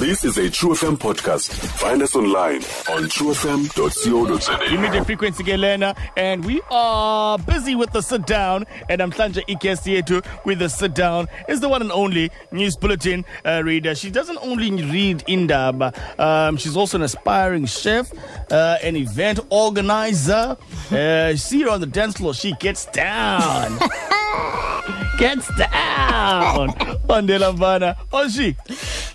This is a True FM podcast. Find us online on truefm.co.za. immediate frequency ke lena and we are busy with the sit down. And I'm namhlanje iguest yethu with the sit down. Is the one and only news bulletin uh, reader. She doesn't only read indaba um, she's also an aspiring chef uh, an event organizer. Uh, see her on the dance floor she gets down gets down ondela Mbana oshi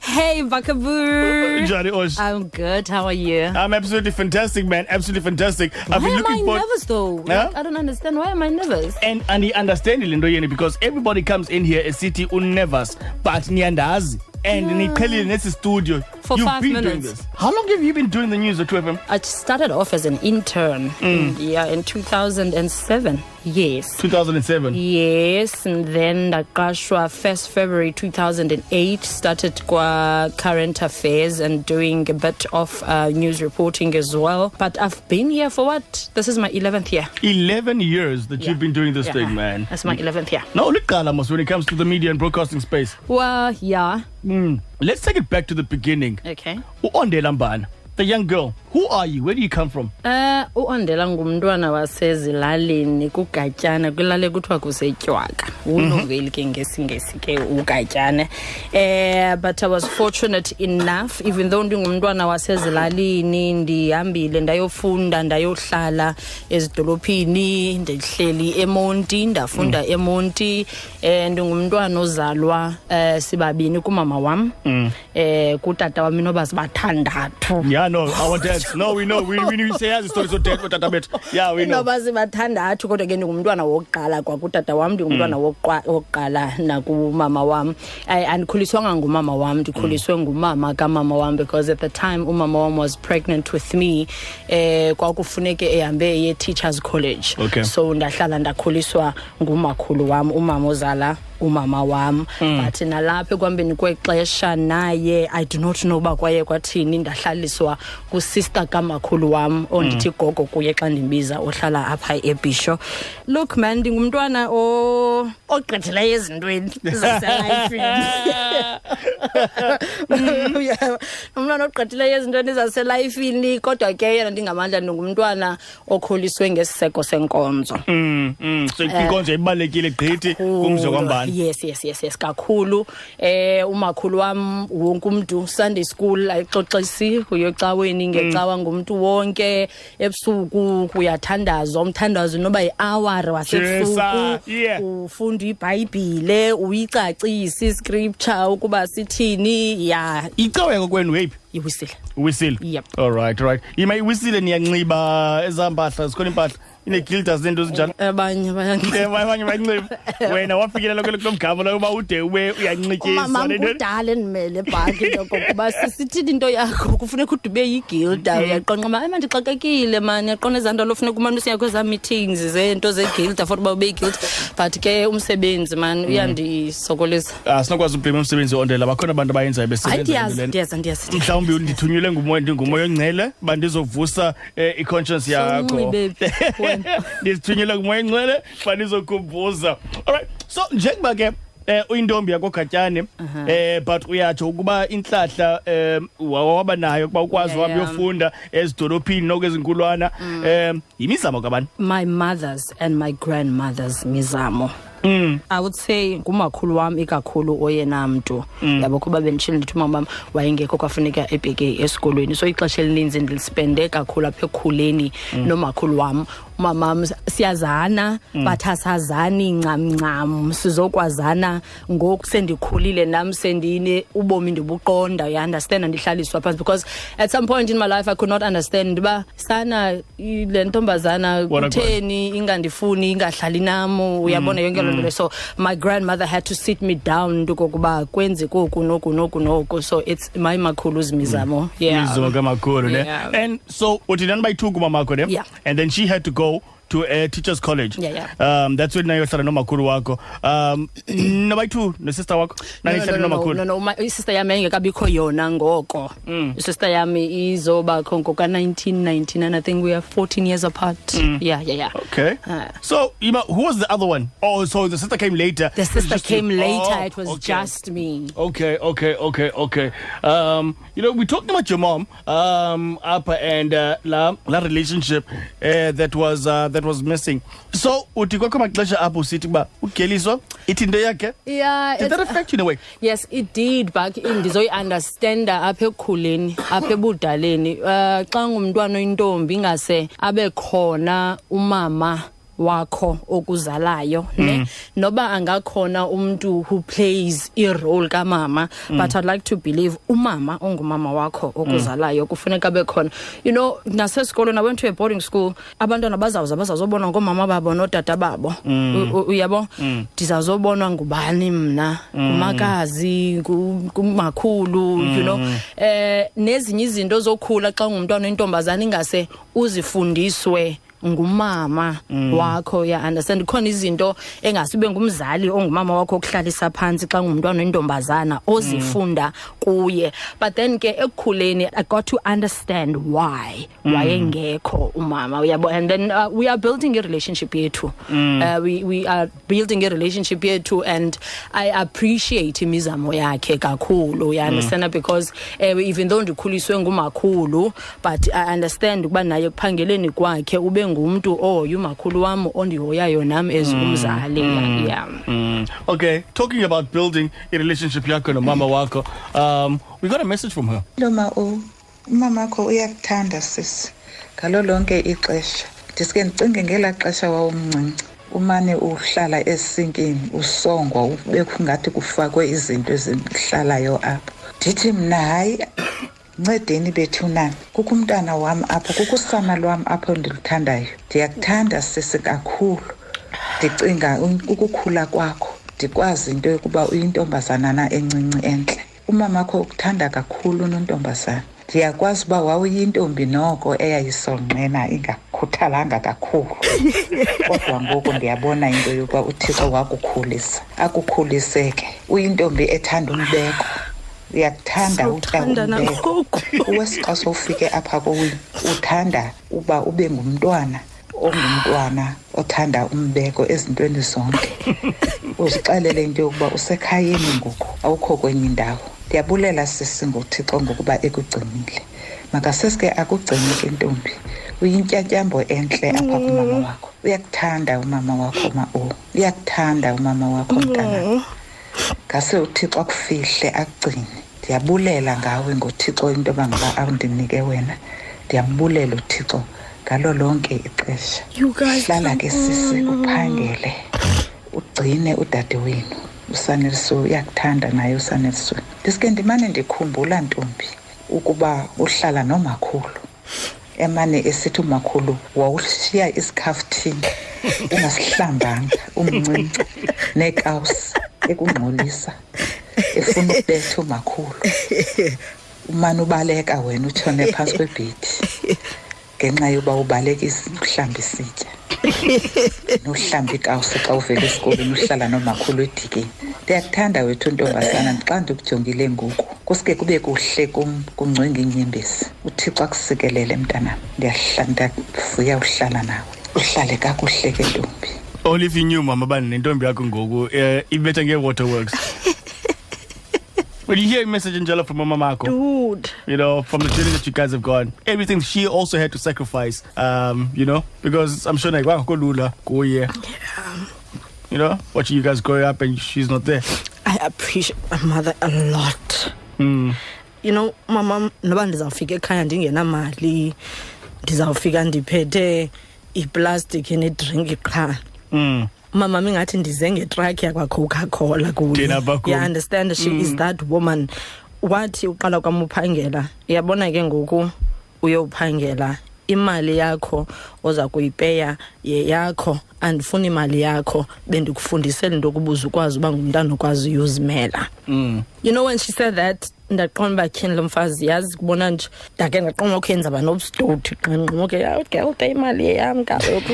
Hey, Bakaboo. njani oshi I'm good. How are you? I'm absolutely fantastic, man. Absolutely fantastic. I've Why been am I for. nervous though? Huh? Like, I don't understand. Why am I nervous? and and andiyiunderstandi le nto yeni because everybody comes in here esithi unervous but niyandazi and niqhelile nesi studio For you've five been doing this how long have you been doing the news at True FM I started off as an intern. Mm. In, yeah, in 2007. Yes. 2007 Yes, and then Nakashwa 1st February 2008 started qua current affairs and doing a bit of uh, news reporting as well. But I've been here for what? This is my 11th year. 11 years that Yeah. you've been doing this Yeah. thing man That's my 11th year. no look, mos when it comes to the media and broadcasting space Well, yeah. Let's take it back to the beginning Okay. uondela mbana the young girl who are you? Where do you come from? Eh uondela ngumntwana wasezilalini kugatyana kwilale kuthiwa kusetywaka unoveli ke ngesingesi ke ugatyane eh but i was fortunate enough even though ndingumntwana wasezilalini ndihambile ndayofunda ndayohlala ezidolophini ndihleli emonti ndafunda emonti. Eh ndingumntwana ozalwa eh sibabini kumama wam. Eh kutata wami noba sibathandathu. Yeah no our dads no we know. We, we, we say yazi story so dad otata bethu. Yeah we know. Noba sibathandathu kodwa ke ndingumntwana wokuqala kwakutata wam ndingumntwana wokuqa- wokuqala nakumama wam. I- andikhuliswanga ngumama wam ndikhuliswe ngumama kamama wam because at the time umama wam was pregnant with me eh kwakufuneke ehambe eye teachers college. Okay. so ndahlala ndakhuliswa ngumakhulu wam umama ozala umama wam. But nalapha ekuhambeni kwexesha naye i do not know uba kwaye kwathini ndahlaliswa kusister kamakhulu wam ondithi gogo kuye xa ndimbiza ohlala apha ebisho. Look man ndingumntwana o- ogqithileyo ezintweni. Zaselayifini umntwana ogqithileyo ezintweni zaselayifini kodwa ke yena ndingamandla ndingumntwana okholiswe ngesiseko senkonzo. Mm, mm. so inkonzo ibalulekile gqithi kumzi kwambani yes yes yes yes kakhulu. Eh umakhulu wam wonke umuntu sunday school ayixoxisi uyocaweni ngecawa ngumuntu wonke. Ebusuku kuyathandazwa umthandazo noba yi-hour wasebusuku. Yes, sir. Yeah. ufunda ibhayibhile uyicacise iscripture ukuba sithini. Ya. Icawa yakokwenu weyiphi iwisile. Uwisile Yep. alright right ima iwisile niyanxiba ezaa mpahla zikhona impahla inegildas neento ezinjalo abanye Eh, abanye banxiba wena wafikelela kulo mgama loyo uba ude ube uyanxityiswa umama nento- kudala endimele into kuba sisithini into yakho? Kufuneka ude ube yigilda uyaqonqa uba ema ndixakekile mani yaqona ezaa nto lofuneka umane usiya kwezaa meetings zeento zegilda for uba ube yigilda. But ke umsebenzi mani uyandisokolisa. Ah, sinokwazi ubhema umsebenzi ondela bakhona abantu abayenzayo hayi besebenza ndiyazi mhlawumbi ndithunyelwe ngumoya ongcele uba ndizovusa eh, i-conscience yakho? ndizithunyelwe ngumoya ongcele uba ndizokhumbuza alright so njengoba ke eh uyintombi yakogatyane eh but uyatsho ukuba inhlahla eh waba nayo kuba ukwazi Yeah, uhamba yeah. uyofunda ezidolophini nokwezinkulwana eh yimizamo kabani my mother's and my grandmother's mizamo. Mm. i would say ngumakhulu wam ikakhulu oyena mntu. Yabo kuba benditshile ndithi umama wam wayengekho kwafuneka ebheke esikolweni. So ixesha elininzi ndilispende kakhulu apha ekhuleni nomakhulu wam umamam siyazana but asazani ncam ncam sizokwazana. Ngoku sendikhulile nam sendine ubomi ndibuqonda uyaunderstanda ndihlaliswa phantsi because at some point in my life i could not understand uba sana le ntombazana Wona kutheni ingandifuni ingahlali nam uyabona yonke loo nto leyo. So my grandmother had to sit me down into kokuba kwenze koku noku noku noku. So it's my makhulu's mizamo. Yeah. Mizamo kamakhulu ne? Yeah. and so uthi nani bayi-two kumamakho ne? Yeah. and then she had to go go to a teachers college Yeah, yeah. um that's when nayohlala nomakhulu wakho um nabayi-two nesister wakho No, no, no, no, nomakhulu no, no, uma- isister yami yayingekabikho yona ngoko isister yami izobakho ngoka-1999 i think we are 14 years apart yeah yeah yeah Okay. Uh. so, Ima, who was the other one? Oh, so the sister came later. the sister just you. came later Oh, it was okay. just me Okay, okay, okay, okay. Um, you know, we talked about your mom, um, Upper and uh, la, la relationship uh, that was uh, that was missing. So, uthi kwakho maxesha apho usithi uba ugeliswa ithi into yakhe. yeah Did that affect you in a way? yes it did but ndizoyi-understanda apha ekukhuleni apha ebudaleni um xa ngumntwana oyintombi ingase abe khona umama wakho okuzalayo ne? Noba angakhona umntu who plays irole kamama but i'd like to believe umama ongumama wakho okuzalayo kufuneka abe khona. You know nasesikolweni i went to a boarding school abantwana bazawuza bazawuzobonwa ngoomama babo nootata babo. U- u- uyabo? Ndizawuzobonwa ngubani mna? Ngumakazi ngu- ngumakhulu you know? Eh nezinye izinto zokhula xa ngumntwana oyintombazana ingase uzifundiswe. Ngumama wakho ya understand? Khona izinto engasibe ngumzali ongumama wakho okuhlalisa phansi xa ngumntwana oyintombazana ozifunda kuye. But then ke ekukhuleni i got to understand why. Wayengekho umama uyabo? And then uh, we are building a relationship yethu. Uh, we, we are building a relationship yethu and i appreciate imizamo yakhe kakhulu you understand? Because uh, even though ndikhuliswe ngumakhulu but i understand ukuba naye ekuphangeleni kwakhe ube ngumntu ohoya umakhulu wam ondihoyayo nam as umzali yeah, yeah. Mm. Okay, talking about building a relationship yakho nomama wakho. Um, we got a message from her. Loma o umamakho uyakuthanda sisi ngalo lonke ixesha ndiske ndicinge ngelaa xesha wawumncinci umane uhlala esinkini usongwa ubekho ngathi kufakwe izinto ezihlalayo apho ndithi mna hayi ncedeni bethunani kukho umntana wam apho kukho usana lwam apho ndiluthandayo ndiyakuthanda sisi kakhulu. Ndicinga un- ukukhula kwakho ndikwazi into yokuba uyintombazana na encinci entle. Umamakho ukuthanda kakhulu unontombazana. Ndiyakwazi uba wawuyintombi noko eyayisonqena ingakhuthalanga kakhulu. Kodwa ngoku ndiyabona into yokuba uthixo wakukhulisa. Akukhuliseke. Uyintombi ethanda umbeko. Uyakuthanda utya Sawuthanda umbeko nangoku. uwesi xa sowufike apha kowini uthanda uba ube ngumntwana ongumntwana othanda umbeko ezintweni zonke. Uzixelele into yokuba usekhayeni ngoku awukho kwenye indawo. Ndiyabulela sisi ngothixo ngokuba ekugcinile. Makaseske akugcine ke ntombi. Uyintyatyambo entle apha kumama wakho. Uyakuthanda umama wakho ma o uyakuthanda umama wakho mntana ngase uthixo akufihle akugcine. Ndiyabulela ngawe ngothixo into yoba ngaba andinike wena. Ndiyambulela uthixo ngalo lonke ixesha. You guys hlala ke sisi uphangele. Ugcine udade wenu usaneliso uyakuthanda naye usaneliso ndiske ndimane ndikhumbula ntombi ukuba uhlala nomakhulu. Emane esithi umakhulu wawushiya isikhafuthini ungasihlambanga umncinci neekawusi ekungxolisa efuna ukubetha umakhulu. Umane ubaleka wena utshone phantsi kwebhedi ngenxa yoba ubaleka is- uhlamba isitya. Nohlamba ikawusi xa uvela esikolweni uhlala nomakhulu edikeni. Ndiyakuthanda wethu ntombazana xa ndikujongile ngoku kusuke kube kuhle kum kungcwenga inyembezi uthixo akusikelele mntanam. Ndiyahla- ndiyavuya uhlala nawe. Uhlale kakuhle ke ntombi. Only if you knew, Mama, but nentombi yakho ngoku uh, ibetha nge-waterworks. when you hear a message, Ondela, from Mama Mako, dude you know, from the journey that you guys have gone, everything she also had to sacrifice, um, you know, because I'm sure like, wow, go Lula, go yeah. You know, watching you guys grow up and she's not there. i appreciate my mother a lot Mm. you know my mama noba ndizawufika ekhaya ndingenamali ndizawufika ndiphethe iplastiki nedrinki qha Mm. mama mingathi ndize ngetrakhi yakwacoca-cola Thina apha kum. you understand she is that woman wathi uqala kwam uphangela uyabona ke ngoku uyowuphangela imali yakho oza kuyipeya yeyakho andifuni imali yakho bendikufundisele into yokuba uze ukwazi uba ngumntana okwazi uyozimela Mm. you know when she said that ndaqonda uba tyhini lo mfazi yazi kubona nje. Ndake ndaqonda ukhenza ba nobustoti qanqima okay "Yeah, ugelda imali yam kaloku.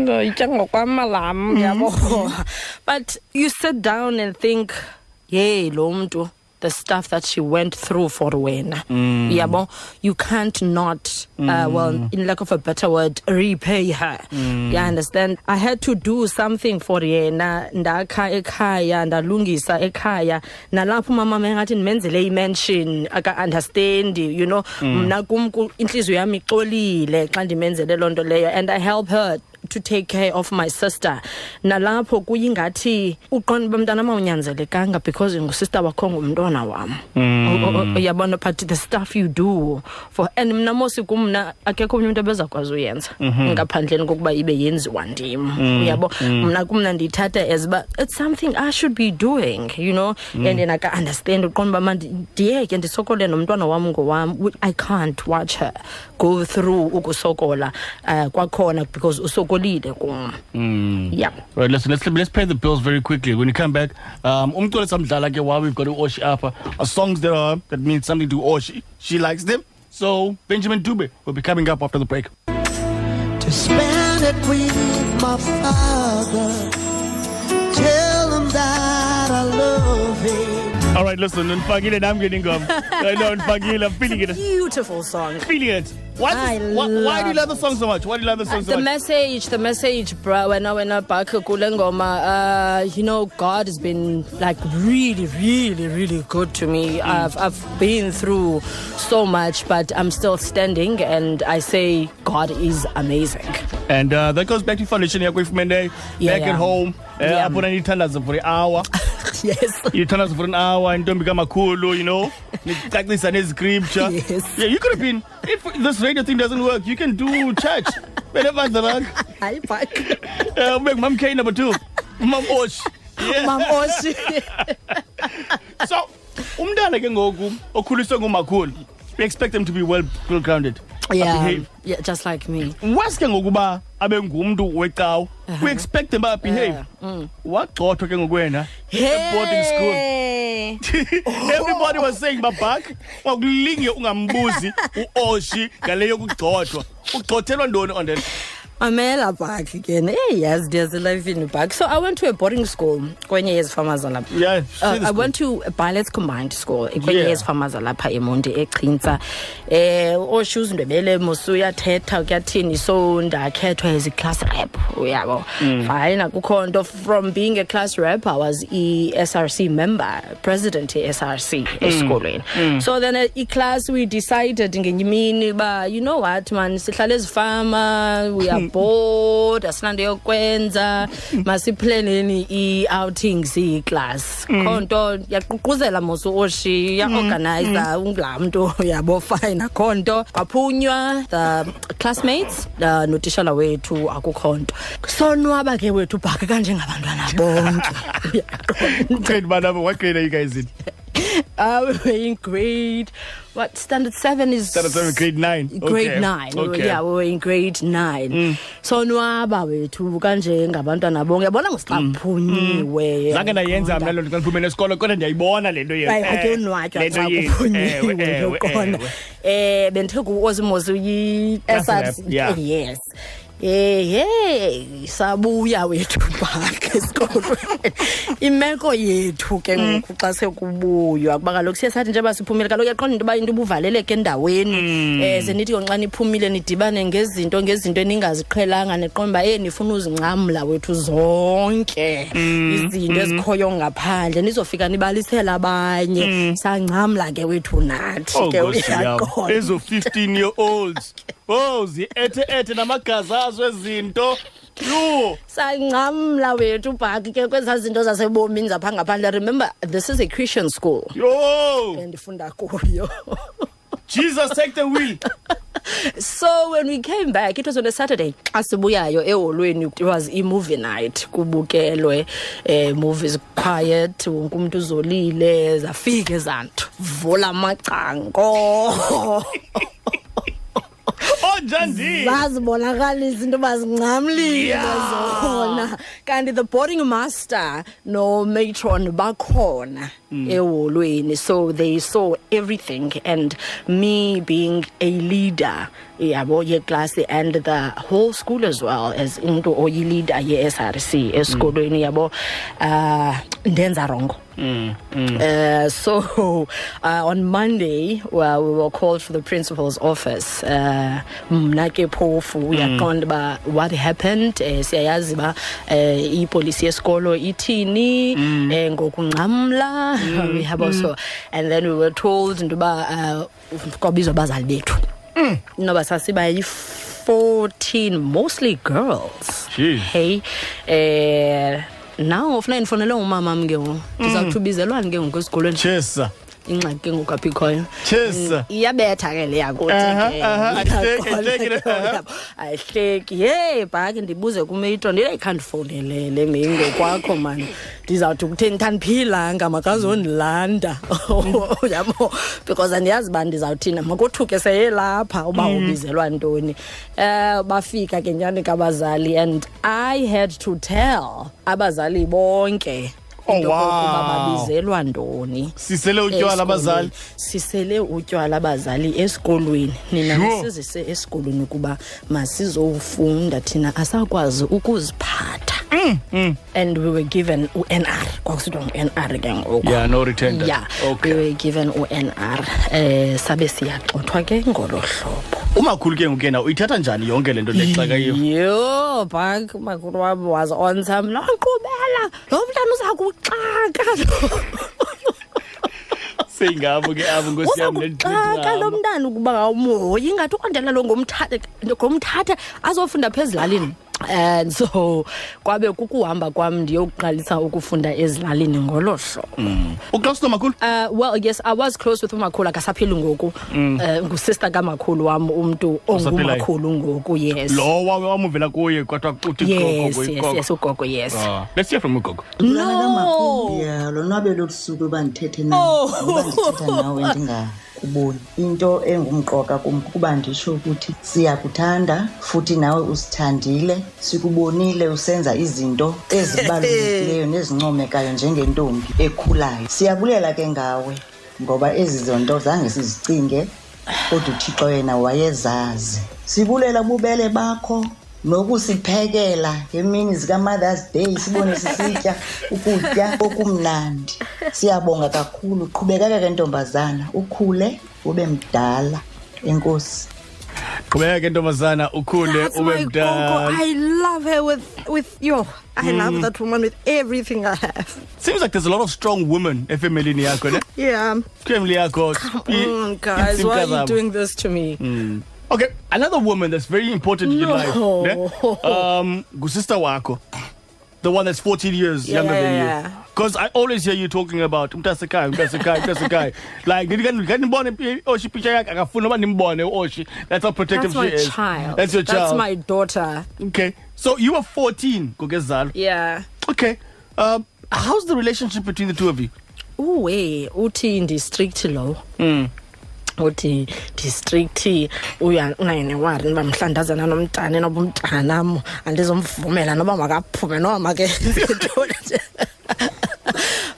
Ndoyitya ngokwamalam yabo. But you sit down and think yey lo mntu the stuff that she went through for wena mm. yabo you can't not uh, mm. well in lack of a better word repay her. Mm. You understand? I had to do something for yena ndakha ekhaya ndalungisa ekhaya. Nalapho umama mengathi ndimenzele imention aka-understand you know. Mna kum ku- intliziyo yam ixolile xa ndimenzele loo nto leyo and i help her to take care of my sister. Nalapho kuyingathi uqonda uba mntana mawunyanzelekanga because ngusister wakho ngumntwana wam. O- uyabona but the stuff you do for and mna mosi kumna akekho omnye umntu ebezakwazi uyenza ngaphandleni kokuba ibe yenziwa ndim. Uyabo? mna kumna ndiyithatha as uba it's something i should be doing you know? And then aka-understand uqonda uba mandiyeke ndisokole nomntwana wam ngowam i can't watch her go through ukusokola uh, kwakhona because usokolile kum yeah Right, listen, let's let's pay the bills very quickly. When you come back, um, umculo samdlala ke while we've got Oshi Apa, are songs that are that mean something to Oshi. She likes them. So Benjamin Dube will be coming up after the break. to spend it with my father. Tell him that I love him. All right, listen, Nfagile, I'm getting gum. I know Nfagile, I'm feeling it, beautiful song feeling it. Why, I why, do you love the song so much? Why do you love the song so the much? The message the message bro when i went up back Kulengoma, uh you know god has been like really really really good to me i've i've been through so much but i'm still standing and i say god is amazing And uh, that goes back to foundation yakho ifumene Yeah, back yeah. at home. Uh, Yeah. apho nithandaza for an hour. yes Yithandaza for an hour intombi kamakhulu, you know. Nicacisa nescripture. Yes. Yeah, you could have been if this radio thing doesn't work, you can do church. Whenever the rock. hi back Uh, make Mom K number two. Mom Osh. Yeah. Mam Oshi. So, umntana ke ngoku okhuliswe ngumakhulu. We expect them to be well well grounded. yeah Behave. yeah just like me Was ke ngokuba abe ngumntu wecawu. We expect them to behave. Wagxothwa ke ngokwena. boarding school. Hey. Everybody was saying babak wakulinge ungambuzi uOshi ngale yokugxothwa. Ugxothelwa ntoni on that? Mamela back again. Hey, yes, there's a life in the back. So I went to a boarding school kwenye yes farmers lapha. Yeah, Uh, I went to a Pilots Combined School kwenye Yeah. yes farmers lapha eMonti eChinza. Eh oshoes ndebele musuya thetha kuyathini so ndakhethwa as a class rep uyabo. Mm. Fine akukho nto from being a class rep I was e SRC member, president e SRC Mm. esikolweni. So then uh, i class we decided ngenye imini ba you know what man sihlala ezifama we are bored asinanto yokwenza masiplaneni i-outings iyi-class kho nto yaququzela mos uoshi yaorganiza ungulaa mntu yabo fine. Akho nto kwaphunywa the classmates uh, notishala wethu akukho nto. Sonwaba ke wethu bhake kanjengabantwana bonke. Grade man, what grade are you guys in? uh, we were in grade what standard seven is Standard seven, grade nine. grade Okay. nine. We were- Okay. yeah we were in grade nine. Sonwaba wethu kanje ngabantwana bonke yabona ngabantu na zange ndayenza mna loo nto xa ndiphumene esikolo kodwa ndiyayibona le nto ake Eh, xa kuphunyiwe eh bendithe kuosimosi uyi Class rep, SRC yeah. yes Eh hey sabuya wethu back esikolweni imeko yethu ke Mm. ngoku xa sekubuywa kuba kaloku siye sathi njengoba siphumile kaloku yaqonda into yoba into ubuvaleleke endaweni Mm. um ze nithi konxa niphumile nidibane ngezinto ngezinto eningaziqhelanga neqonda uba e nifuna uzinqamla wethu zonke Mm. izinto ezikhoyo ngaphandle nizofika nibalisela abanye sangcamla ke wethu nathi Oh, ke yam. uyaqonda ezo 15 year olds oh zi-ethe-ethe namagazi azo ezinto. Yho! Sangcamla wethu bhaki ke kwezaa zinto zasebomini zapha ngaphandle. Remember this is a christian school. Yho! Endifunda kuyo. Jesus take the wheel. So when we came back it was on a saturday. Xa sibuyayo eholweni it was i-movie night kubukelwe um movies quiet wonke umntu uzolile zafika ezantu vula amacango onjandini zazibonakalisa into bazincamlile Yeah. zona. Kanti the boarding master nomatron bakhona eholweni so they saw everything and me being a leader yabo yeklasi and the whole school as well as umuntu oyileader ye-src esikolweni yabo uh ndenza rongo Uh, so uh, on Monday, well, we were called for the principal's office. Uh, mna ke phofu uyaqonda uba what happened uh, siyayazi uba uh, ipolisi yesikolo ithini eh, ngokungxamla yabo so and then we were told into yoba uh, kwabizwa abazali bethu. Noba sasiba yi-14 mostly girls. Jeez. hey eh now funeka ndifonele umamam ke ngoku ndizawuthi ubizelwani ke ngoku esikolweni. Chesa ingxaki ke ngoku apha ikhoyo chesa iyabetha ke le yakuthi Aha, ke. aha, ayihleki, Iyaqonda ayihleki, ke aha. yabo. ayihleki. Ye bhaki ndibuze kumeitro ndiye khandifowunelele mingo kwakho mani ndizawuthi kutheni khandiphilanga makazondilanda yabo because andiyazi uba ndizawuthina. Makothuke seyelapha uba ubizelwa ntoni. Um bafika ke nyani kabazali and i had to tell abazali bonke Oh, into yokokuba wow. babizelwa ntoni? Sisele utywala esikolweni. abazali. Sisele utywala abazali esikolweni. Nina Sure. nisizise esikolweni ukuba masizofunda thina asakwazi ukuziphatha. And we were given u-nr kwakusithiwa ngu-nr ke ngoku. Yeah, no return. yeah Okay. we were given u-nr um sabe siyaxothwa ke ngolo hlobo. Umakhulu ke ngoku yena uyithatha njani yonke le nto lexaka yiyo yho bak umakhulu wam was on some nonkqubela lo mntana uza kuxaka seyingabo ke abo nkosi yam uzakuxaka lo mntana ukuba awumhoyi ingathi ukwandela lo ngomthatha ngomthatha azofunda pha ezilalini. And so kwabe kukuhamba kwam ndiyokuqalisa ukufunda ezilalini ngolo hlobo. Uclose nomakhulu Uh, well yes i was close with umakhulu akasaphili ngoku. Uh, ngusister kamakhulu wam umntu Osaphilayo. ongumakhulu ngoku yes. Lo wa- wamuvela kuye kodwa uthi yes gogo, yes gogo. yes ugogo. yes. Ah, let's hear from ugogo. Kulana kamakhulu no ndiyalonwabela olu suku uba ndithethe nawe. Uba ndithetha nawe ndingakuboni into engumqoka kum kuba nditsho ukuthi siyakuthanda futhi nawe usithandile. Sikubonile usenza izinto ezibalulekileyo nezincomekayo njengentombi ekhulayo. Siyabulela ke ngawe ngoba ezi zonto zange sizicinge kodwa uthixo yena wayezazi. Sibulela bubele bakho. Nokusiphekela ngemini zika-mothers day sibone sisitya ukutya okumnandi siyabonga kakhulu qhubekeka ke ntombazana ukhule ube mdala enkosi qhubeka ke ntombazana ukhule That's ube my mdala. I love her with with yo. I love that woman with everything I have. seems like there's a lot of strong women efamilini yakho ne Yeah. family yakho Mm, guys, why are you doing this to me? Okay another woman that's very important in your No. life ne? um ngusister wakho the one that's 14 years Yeah, younger yeah, than yeah. you because i always hear you talking about umntasekhaya umntasekhaya umntasekhaya like ngandibone oshi picture yakhe akafuna uba nimbone oshi that's how protective That's my she is child. that's your That's child my daughter. okay so you were 14 ngokezalo Yeah. okay um how's the relationship between the two of you Uwe, uthi ndistrict lo. mm. Uthi district uya ungayene wari niba mhlandazana nomntana noba umntanam andizomvumela noba makaphume noba makenze ntoni nje.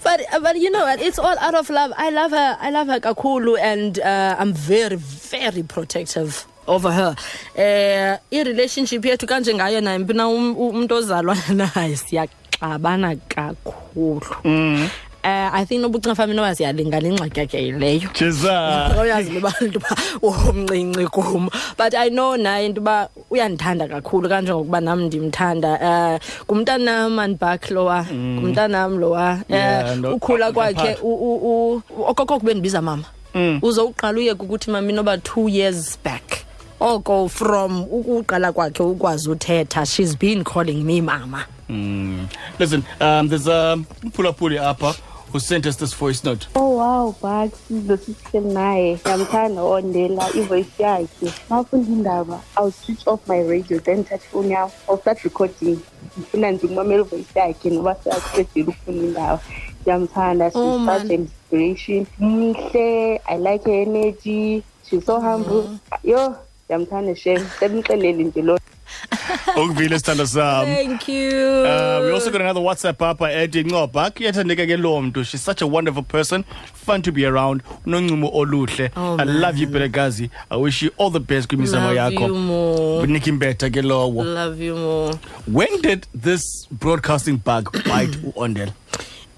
But but you know what it's all out of love. I love her. I love her kakhulu and uh, I'm very very protective over her. Eh i relationship yethu kanje ngayo naye mpina um- umuntu ozalwa naye siyaxabana kakhulu. Eh I think family noba siyalingana ingxaki yakhe yileyo. Cheza. oyazi le bantu ba umncinci kum. But i know naye into yoba uyandithanda kakhulu kanjengokuba nam ndimthanda. Um ngumntanam andibak lowa. Ngumntanam lowa um ukhula kwakhe okoko okokoko bendibiza mama. Uzowuqala uye uqala uyeke ukuthi mama inoba two years back oko from ukuqala kwakhe ukwazi uthetha she's been calling me mama. Mm. Listen, um, there's a um, pull Appa who sent us this voice note. Oh wow, Bugs, sizosihle naye. Ngiyamthanda ondela ivoice yakhe. Mafunda indaba, I'll switch off my radio then touch phone yami. I'll start recording. Ngifuna nje ukumamela ivoice yakhe ngoba siyaqedile ukufunda indaba. Ngiyamthanda, she's Oh, such man. an inspiration. Mihle, I like her energy. She's so humble. Mm-hmm. Yo, ngiyamthanda shem. Semxelele nje lo. Ukuvile sithando sam. Thank you. Uh, we also got another WhatsApp apha ethi ncoba kuyathandeka ke loo mntu. She's such a wonderful person. Fun to be around. Unoncumo oluhle. Oh, I love you Belekazi I wish you all the best kwimizamo Love yakho. you more. Unika imbetha ke lowo. Love you more. when did this broadcasting bug bite uOndela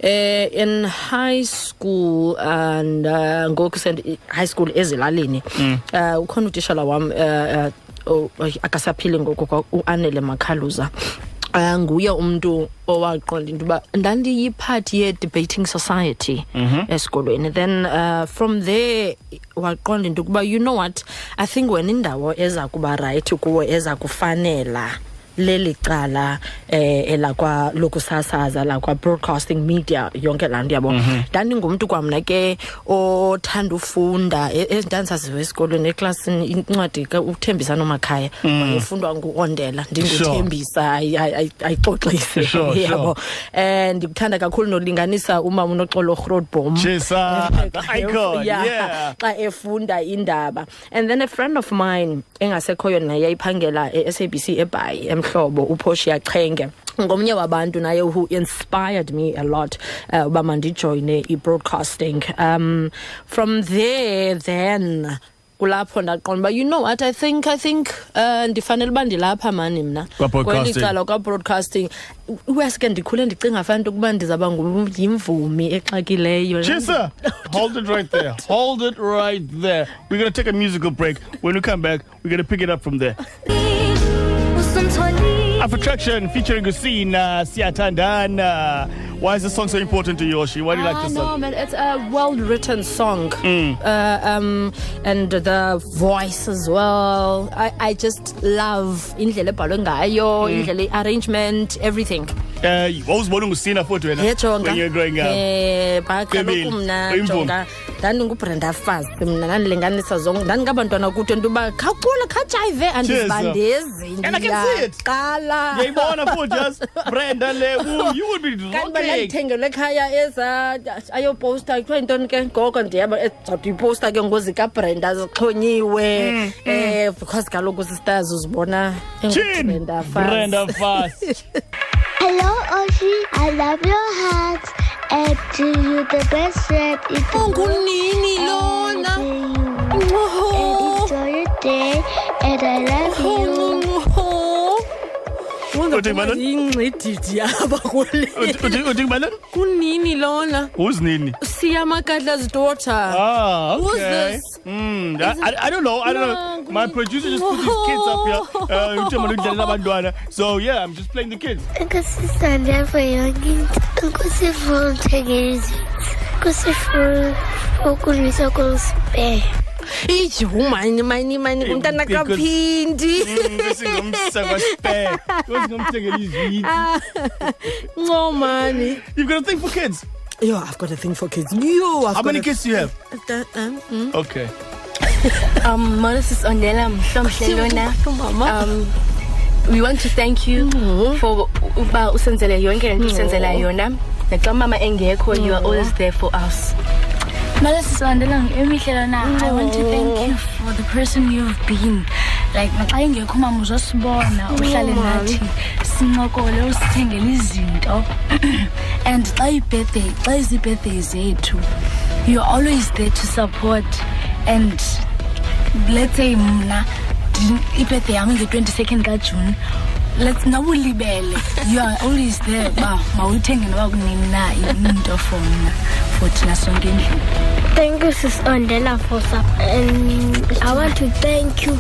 Uh, in high school and uh, ngoku high school ezilalini. Uh, ukhona utishala wam uh, uh, oh, akasaphili ngoku kwa- uanele makhaluza. Uh, nguye umntu owaqonda into uba ndandiyiphathi ye-debating society esikolweni. Then uh, from there waqonda into yokuba you know what? I think wena indawo eza kuba rayithi kuwo eza kufanela leli cala eh elakwa lokusasaza lakwa broadcasting media yonke laa nto yabo. Ndandingumntu kwamna ke othanda ufunda e- e- ndandisaziwe esikolweni eklasini incwadi ka- uthembisa nomakhaya. Wayefundwa nguondela ndinguthembisa ayi- ayi- ayi- ayixoxise. Sure, yabo. um ndikuthanda kakhulu nolinganisa umama unoxolo grotbom Chisa the icon yeah, yeah. xa efunda indaba. And then a friend of mine engasekhoyo naye yayiphangela e-sabc ebhayi emhlobo uposhiya chenge ngomnye wabantu naye who inspired me a lot uh, uba mandijoyine i-broadcasting um from there then kulapho ndaqonda uba you know what i think i think uh, ndifanele uba ndilapha mani mna Kwa-broadcasting. Kweli cala kwa-broadcasting uweske ndikhule ndicinga fanto ukuba ndizawuba ngu- yimvumi exakileyo Chisa, hold it right there. Hold it right there. We're going to take a musical break. When we come back, we're going to pick it up from there. Afrotraction featuring Hussein uh, Siatandana. Why is this song so important to you, Oshi? Why do you like Ah, this no, song? man, it's a well-written song, Mm. uh, um, and the voice as well. I, I just love indlela ebhalwe ngayo, Mm. indlela arrangement, everything. Uh, wawuzibona ungusina futhi wena when you were growing up. Eh, ba Qebile. kaloku mna Uyimvumi. jonga ndandingubrenda fast. Mna ndandilinganisa zonke. Ndandingabantwana kuthi nto uba khawucula khawujayive andizibandezi. And I can see it. ndiyaqala. Ngiyayibona futhi just Brenda le ooh, you would be kanti uba rocking. ndandithengelwe ekhaya eza ayoposta kuthiwa yintoni ke? Ngoko ndiyaba ezawuthi iposta ke ngozikabrenda zixhonyiwe. Mm, um because kaloku sisters uzibona Chin, engubrenda Brenda Fast. Hello, Oshi. I love your heart. And to you the best friend in the world. ungunini And lona to you. And enjoy your day. And I love oh. you. Ingcedidi yaba Uthi- kubaleni? unini lona Who's Nini? siyamakadla's daughter Ah, okay. Who's this? Mm, I, I, I don't know. I don't know. My producer just put these kids up here. Uh, uthi mana udlalela abantwana. so yeah, I'm just playing the kids. Nkusisanda for yonke nkusifuna uthengela izinto nkusifuna ukulwisa kolisipe iju mani mani mani umntana Because- kaphindi Mm, besingomsa kwaspare. Besingomthengela izwiti. no You've got a thing for kids. yo i've got a thing for kids yo I've How many kids do you have? a, that, um, mm. Okay. Um, Moses Ondela Mhlomhlelona. mama Um, we want to thank you for uba usenzele yonke lento usenzela yona. Naxa mama engekho, you are always there for us. Moses Mandela emihlelana I want to thank you for the person you've been. Like naxa ingekho mama uzosibona uhlale nathi sincokole usithengele izinto. And xa ibirthday xa izibirthday zethu you're always there to support. And let's say mna ibirthday yam nge-22nd kajune let's nawulibele you are always there uba mawuyithenge noba kunini na into for mna for thina sonke endlini Thank you, Sis Ondela, for support. And I want to thank you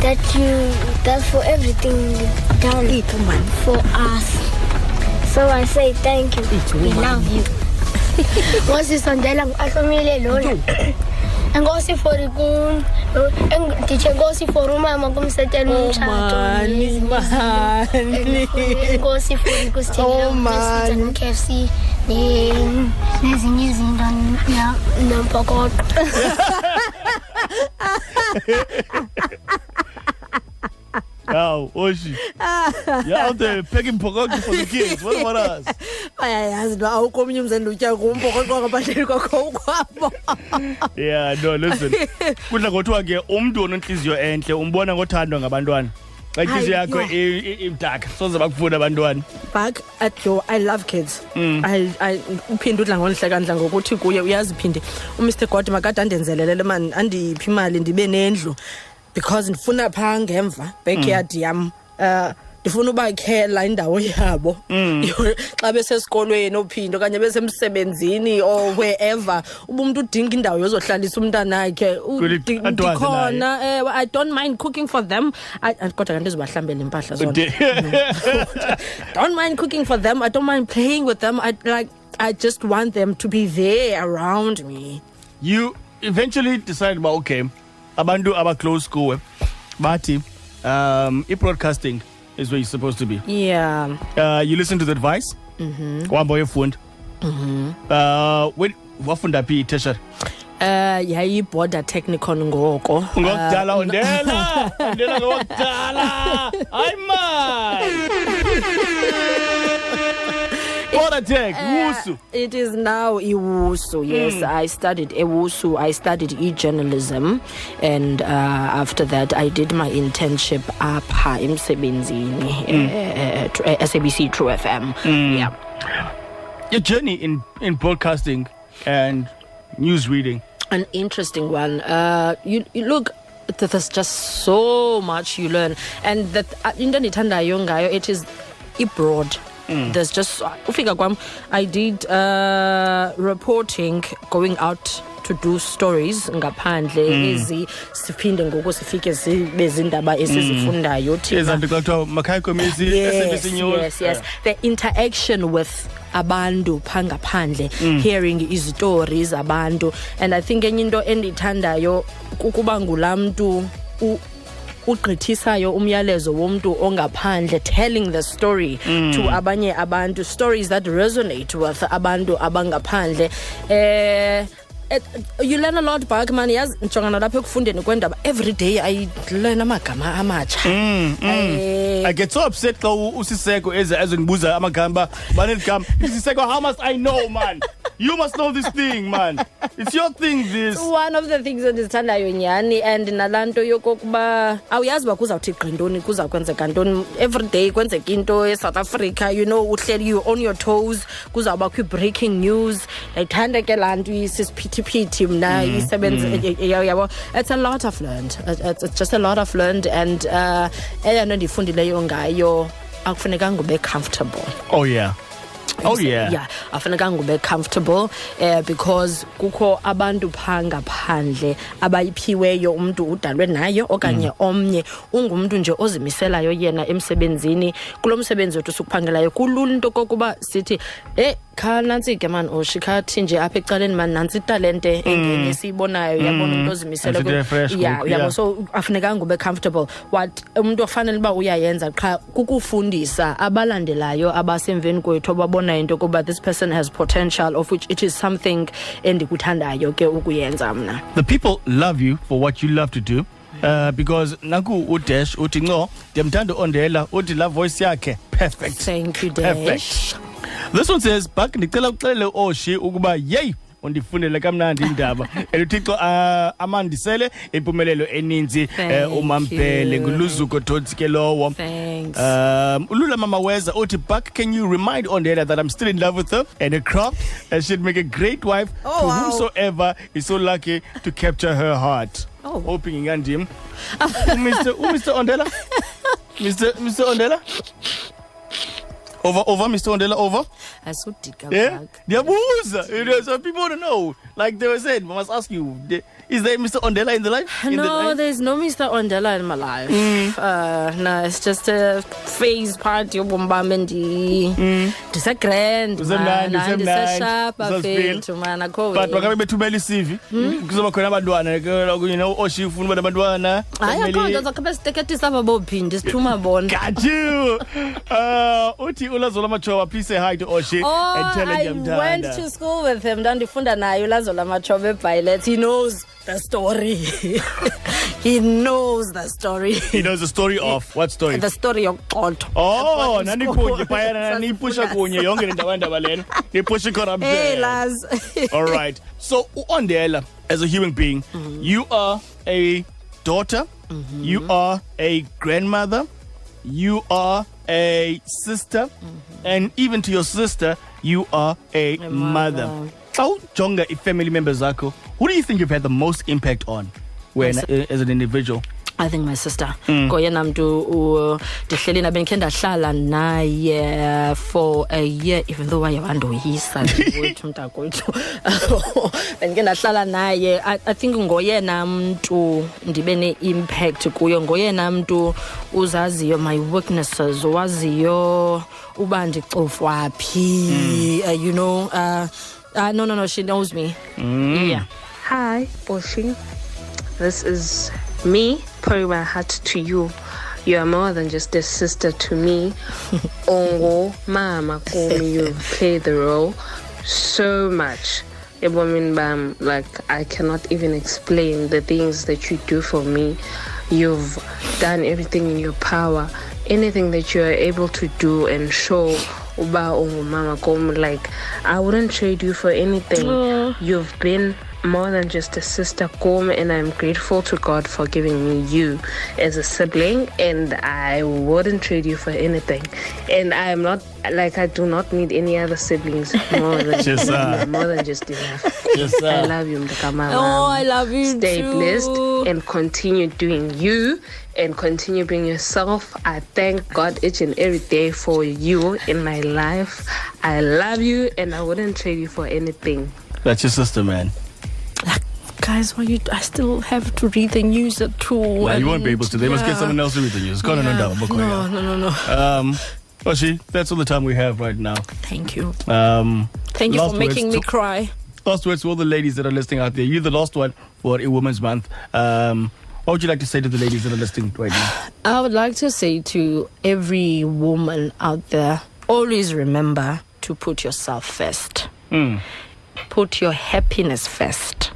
that you that for everything you've done for us. So I say thank you. We love you. Ngosi Sondela ngiqahlomile lona. Enkosi for ku ndithi enkosi for umama kumsetshela oh, umtshato. mani mani Enkosi for kusithengela Oh, man. KFC ne- nezinye izinto ya- nomphokoqo. Now, Oshi. You're out there packing pokok for the kids. What about us? bayayazi nto awukho omnye umzeni utya kumpokotwa ngabahleli kwakho ukwabo Yeah, no, listen. Kudla ngothiwa ke umuntu onentliziyo enhle umbona ngothandwa ngabantwana. xa intliziyo Hayi, yakho yeah. i- i- imdaka soze bakufuna abantwana back at your i love kids Mm. I, I, uphinde udla ngolihlekandla ngokuthi kuye uyazi phinde umr god makade andenzelelele mani andiphi imali ndibe nendlu because ndifuna phaa ngemva backyard mm. yam um ndifuna ubakhela indawo yabo mm. xa besesikolweni ophinde okanye besemsebenzini or wherever uba umntu udinga indawo yozohlalisa umntanakhe ndikhona ewe eh, i don't mind cooking for them kodwa kanti ndizobahlambela impahla zona don't mind cooking for them. I don't mind playing with them. I like. I just want them to be there around me. you eventually decide uba okay abantu abaclose kuwe bathi um i-broadcasting is where you're supposed to be Yeah. uh, you listen to the advice Mhm. uhamba uyofunda Mhm. uh, when- wafunda phi i-tertiary Uh, yayiborder Technikon ngoko. ngokudala Uh, ondela ondela ngokudala hayi man Border tech wusu It is now iwusu. Yes, Mm. I studied ewusu. I studied e-journalism, and uh, after that, I did my internship apha emsebenzini Mm. uh, uh, SABC True FM. Mm. Yeah. your journey in in broadcasting and news reading an interesting one. Uh, you, you look. There's just so much you learn, and that uh, into endithandayo ngayo it is broad. Mm. There's just ufika kwam. I did uh, reporting, going out to do stories ngaphandle Mm. ezi siphinde ngoku sifike zibe zindaba esizifundayo thina. xa kuthiwa makhaya komisi yes, yes, yes. The interaction with abantu phaa ngaphandle Mm. hearing izitori zabantu and i think enye into endiyithandayo kukuba ngulaa mntu ugqithisayo umyalezo womntu ongaphandle telling the story Mm. to abanye abantu stories that resonate with abantu abangaphandle. Eh eh, you learn a lot back man. Yazi njongana nalapha ekufundeni kwendaba every day i learn amagama amatsha. Mm, mm. Eh, I get so upset xa usiseko eze ezondibuza amagama baneligama isiseko how must i know man you must know this thing man. It's your thing this. One of the things endizithandayo nyhani and nalaa nto yokokuba awuyazi uba kuzawuthi gqi ntoni kuza kwenzeka ntoni. Every day kwenzeka into esouth africa you know uhleli you on your toes kuzawubakho i-breaking news. Ndayithanda ke laa nto isisiphithiphithi mna Mm, isebenza mm. y- yabo. It's a lot i've learned. It's- just a lot i've learned and uh eyona nto ndiyifundileyo ngayo akufunekanga ube comfortable. Oh yeah oh yeah. yeah afunekanga ube comfortable eh because kukho abantu phaa ngaphandle abayiphiweyo umntu udalwe nayo okanye omnye ungumntu nje ozimiselayo yena emsebenzini. Kulo msebenzi wethu sikuphangelayo kulula into kokuba sithi e kha nantsi ke mani oshi khathi nje apha ecaleni mani nantsi italente engenye esiyibonayo yabona umntu ozimisele Nantsi into fresh yeah ngoku, yabo so afunekanga ube comfortable. What umntu ofanele uba uyayenza qha kukufundisa abalandelayo abasemveni kwethu ababona into yokuba this person has potential of which it is something endikuthandayo ke ukuyenza mna. The people love you for what you love to do uh, because naku udash uthi nco ndiyamthanda ondela uthi la voice yakhe. Perfect. Thank you perfect. Dash this one says bak ndicela uxelele oshi ukuba yeyi undifundele kamnandi indaba. And uthixo uh, amandisele impumelelo eninzi uh, umampele nguluzuko totsi ke lowo. Thanks. um ulula mama weza uthi buck can you remind ondela that i'm still in love with her and a crop and she'd make a great wife Oh, to wow. whomsoever is so lucky to capture her heart. Oh. hoping ingandim. Umr umr ondela? Mr mr ondela over over mr ondela over? Yeah? Ndiyabuza. You know so people to know. Like they were saying i must ask you the- is there mr ondela in the life in the no, life? there's no Mr. Ondela in my life. Mm. Uh, no, it's just a phase part yobomi bam endi ndisegrand Usemnandi, man, usemnandi, ndiseshapa usazifeel. fethu man akho but way. bakabe bethumela i-cv kuzoba khona abantwana ke, you know oshi ufuna uba nabantwana hayi akho nto zakhabe siteketisa aba bophindi sithuma bona got you uh uthi ulazola machoba please say hi to oshi Oh, and tell her I went to school with him. Ndandifunda naye ulazo lamachobe eBilet. He knows the story. he knows the story. he knows the story of what story the story. Oh, At boarding nanikunye school. phayana naniyipusha kunye yonke le ndaba ndaba lena niyipusha Hey, icorruption Laz. All right. So, Ondela, as a human being, mhm. you are a daughter, mhm. you are a grandmother, you are a sister, mhm. and even to your sister, you are a, mother. mother. Xa ujonga i-family members zakho, who do you think you've had the most impact on? When, uh, as an individual? I think my sister. Ngoyena mntu u- ndihleli nabe ndikhe ndahlala naye for a year even though waye wandoyisa. Ndiwethu mntakwethu. Bendike ndahlala naye. I, i think ngoyena mntu ndibe ne-impact kuyo. Ngoyena mntu uzaziyo my weaknesses waziyo uba ndicofwa phi uh, you know uh, uh, no no no she knows me yeah Hi, Boshi. This is me pouring my heart to you. You are more than just a sister to me. Ongo, mama, Kumi, you play the role so much. Ebomin Bam, like I cannot even explain the things that you do for me. You've done everything in your power. Anything that you are able to do and show Uba Ongo Mama Kom, like I wouldn't trade you for anything. You've been more than just a sister Kom and I'm grateful to God for giving me you as a sibling and I wouldn't trade you for anything. And I am not like I do not need any other siblings more than just, sir. more than just enough. Yes, sir. I love you, Mdakama. Oh, I love you Stay too. blessed and continue doing you and continue being yourself. I thank God each and every day for you in my life. I love you and I wouldn't trade you for anything. That's your sister, man. Guys, why you? I still have to read the news at two. Well, you won't be able to. They must get someone else to read the news. Go on, Yeah. no, no, No, no, no, no. Um, Oshi, that's all the time we have right now. Thank you. Um, Thank you for making me to- cry. Last words to all the ladies that are listening out there. You're the last one for a Women's Month. Um, what would you like to say to the ladies that are listening right now? I would like to say to every woman out there always remember to put yourself first. Hmm. Put your happiness first.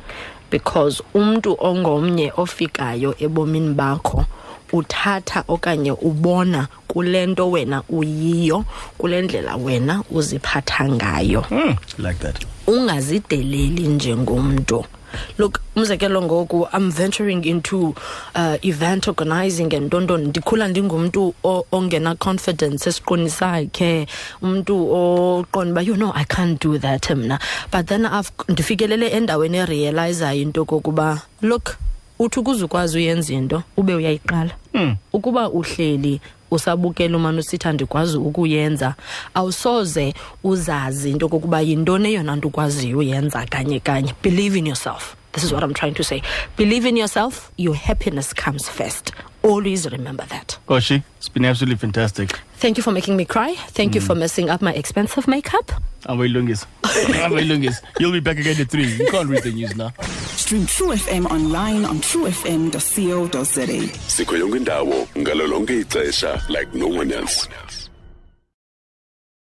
Because umntu ongomnye ofikayo ebomini bakho uthatha okanye ubona kule nto wena uyiyo kule ndlela wena uziphatha ngayo Like that. ungazideleli njengomntu look umzekelo ngoku i'm venturing into uh, event organizing and ntontoni ndikhula ndingumntu o- ongena-confidence esiqwini sakhe umntu oqonda uba you know i can't do that mna. But then I've, ndifikelele endaweni erealizayo into kokuba look uthi ukuze ukwazi uyenza into ube uyayiqala. Ukuba uhleli usabukela umane usithi andikwazi ukuyenza awusoze uzazi into kokuba yintoni eyona nto ukwaziyo uyenza kanye kanye. Believe in yourself. This is what i'm trying to say. Believe in yourself your happiness comes first always remember that Oshi, it's been absolutely fantastic. thank you for making me cry thank you for mm. messing up my expensive makeup Amoilungis. Amoilungis. You'll be back again at 3. You can't read the news now. Stream True FM online on truefm.co.za. sikho yonke indawo ngalo ixesha like no one else